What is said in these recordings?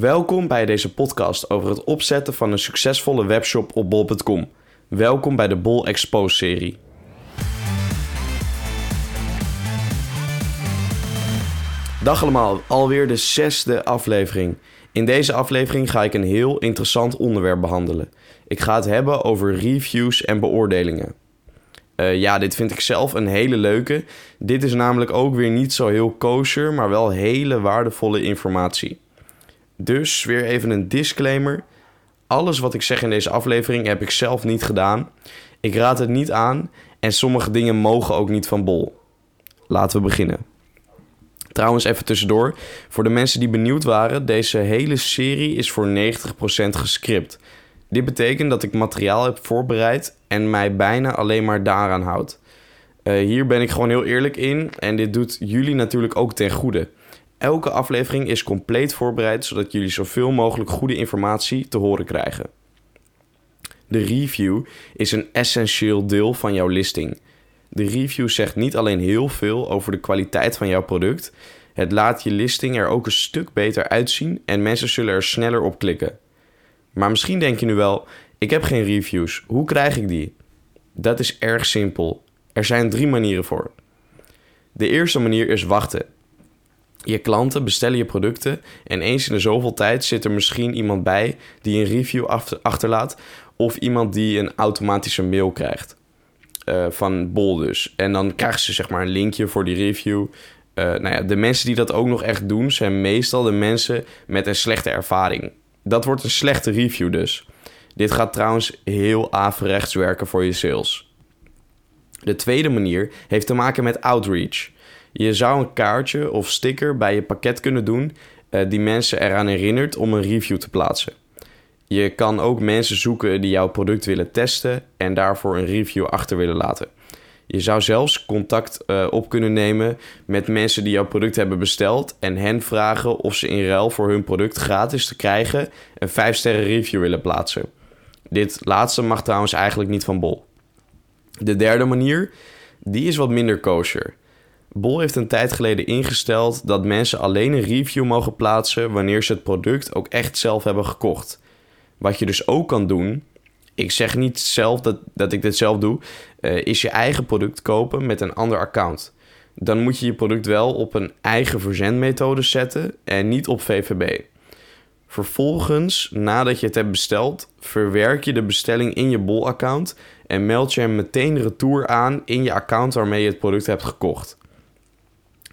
Welkom bij deze podcast over het opzetten van een succesvolle webshop op bol.com. Welkom bij de Bol Expose serie. Dag allemaal, alweer de zesde aflevering. In deze aflevering ga ik een heel interessant onderwerp behandelen. Ik ga het hebben over reviews en beoordelingen. Uh, ja, dit vind ik zelf een hele leuke. Dit is namelijk ook weer niet zo heel kosher, maar wel hele waardevolle informatie. Dus weer even een disclaimer. Alles wat ik zeg in deze aflevering heb ik zelf niet gedaan. Ik raad het niet aan en sommige dingen mogen ook niet van bol. Laten we beginnen. Trouwens, even tussendoor. Voor de mensen die benieuwd waren, deze hele serie is voor 90% gescript. Dit betekent dat ik materiaal heb voorbereid en mij bijna alleen maar daaraan houd. Uh, hier ben ik gewoon heel eerlijk in en dit doet jullie natuurlijk ook ten goede. Elke aflevering is compleet voorbereid zodat jullie zoveel mogelijk goede informatie te horen krijgen. De review is een essentieel deel van jouw listing. De review zegt niet alleen heel veel over de kwaliteit van jouw product, het laat je listing er ook een stuk beter uitzien en mensen zullen er sneller op klikken. Maar misschien denk je nu wel: ik heb geen reviews, hoe krijg ik die? Dat is erg simpel. Er zijn drie manieren voor. De eerste manier is wachten. Je klanten bestellen je producten en eens in de zoveel tijd zit er misschien iemand bij die een review achterlaat of iemand die een automatische mail krijgt. Uh, van Bol dus. En dan krijgen ze zeg maar een linkje voor die review. Uh, nou ja, de mensen die dat ook nog echt doen zijn meestal de mensen met een slechte ervaring. Dat wordt een slechte review dus. Dit gaat trouwens heel averechts werken voor je sales. De tweede manier heeft te maken met outreach. Je zou een kaartje of sticker bij je pakket kunnen doen uh, die mensen eraan herinnert om een review te plaatsen. Je kan ook mensen zoeken die jouw product willen testen en daarvoor een review achter willen laten. Je zou zelfs contact uh, op kunnen nemen met mensen die jouw product hebben besteld en hen vragen of ze in ruil voor hun product gratis te krijgen een 5 sterren review willen plaatsen. Dit laatste mag trouwens eigenlijk niet van Bol. De derde manier, die is wat minder kosher. Bol heeft een tijd geleden ingesteld dat mensen alleen een review mogen plaatsen wanneer ze het product ook echt zelf hebben gekocht. Wat je dus ook kan doen, ik zeg niet zelf dat, dat ik dit zelf doe, uh, is je eigen product kopen met een ander account. Dan moet je je product wel op een eigen verzendmethode zetten en niet op VVB. Vervolgens, nadat je het hebt besteld, verwerk je de bestelling in je Bol-account en meld je hem meteen retour aan in je account waarmee je het product hebt gekocht.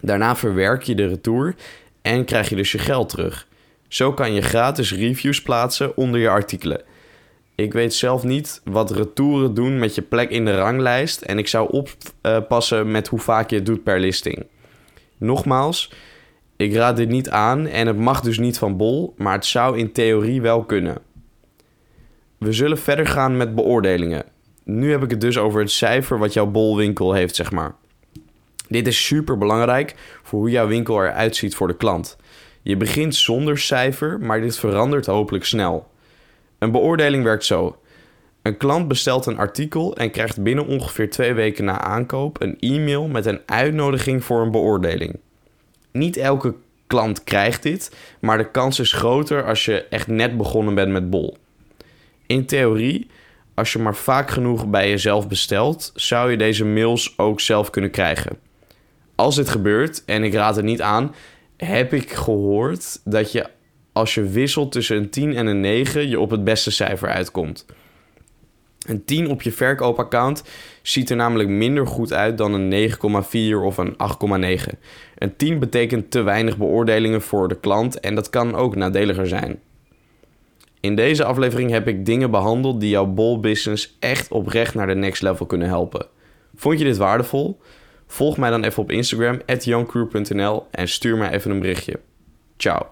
Daarna verwerk je de retour en krijg je dus je geld terug. Zo kan je gratis reviews plaatsen onder je artikelen. Ik weet zelf niet wat retouren doen met je plek in de ranglijst en ik zou oppassen met hoe vaak je het doet per listing. Nogmaals, ik raad dit niet aan en het mag dus niet van bol, maar het zou in theorie wel kunnen. We zullen verder gaan met beoordelingen. Nu heb ik het dus over het cijfer wat jouw bolwinkel heeft, zeg maar. Dit is super belangrijk voor hoe jouw winkel eruit ziet voor de klant. Je begint zonder cijfer, maar dit verandert hopelijk snel. Een beoordeling werkt zo. Een klant bestelt een artikel en krijgt binnen ongeveer twee weken na aankoop een e-mail met een uitnodiging voor een beoordeling. Niet elke klant krijgt dit, maar de kans is groter als je echt net begonnen bent met bol. In theorie, als je maar vaak genoeg bij jezelf bestelt, zou je deze mails ook zelf kunnen krijgen. Als dit gebeurt, en ik raad het niet aan, heb ik gehoord dat je als je wisselt tussen een 10 en een 9 je op het beste cijfer uitkomt. Een 10 op je verkoopaccount ziet er namelijk minder goed uit dan een 9,4 of een 8,9. Een 10 betekent te weinig beoordelingen voor de klant en dat kan ook nadeliger zijn. In deze aflevering heb ik dingen behandeld die jouw bol business echt oprecht naar de next level kunnen helpen. Vond je dit waardevol? Volg mij dan even op Instagram, youngcrew.nl en stuur mij even een berichtje. Ciao.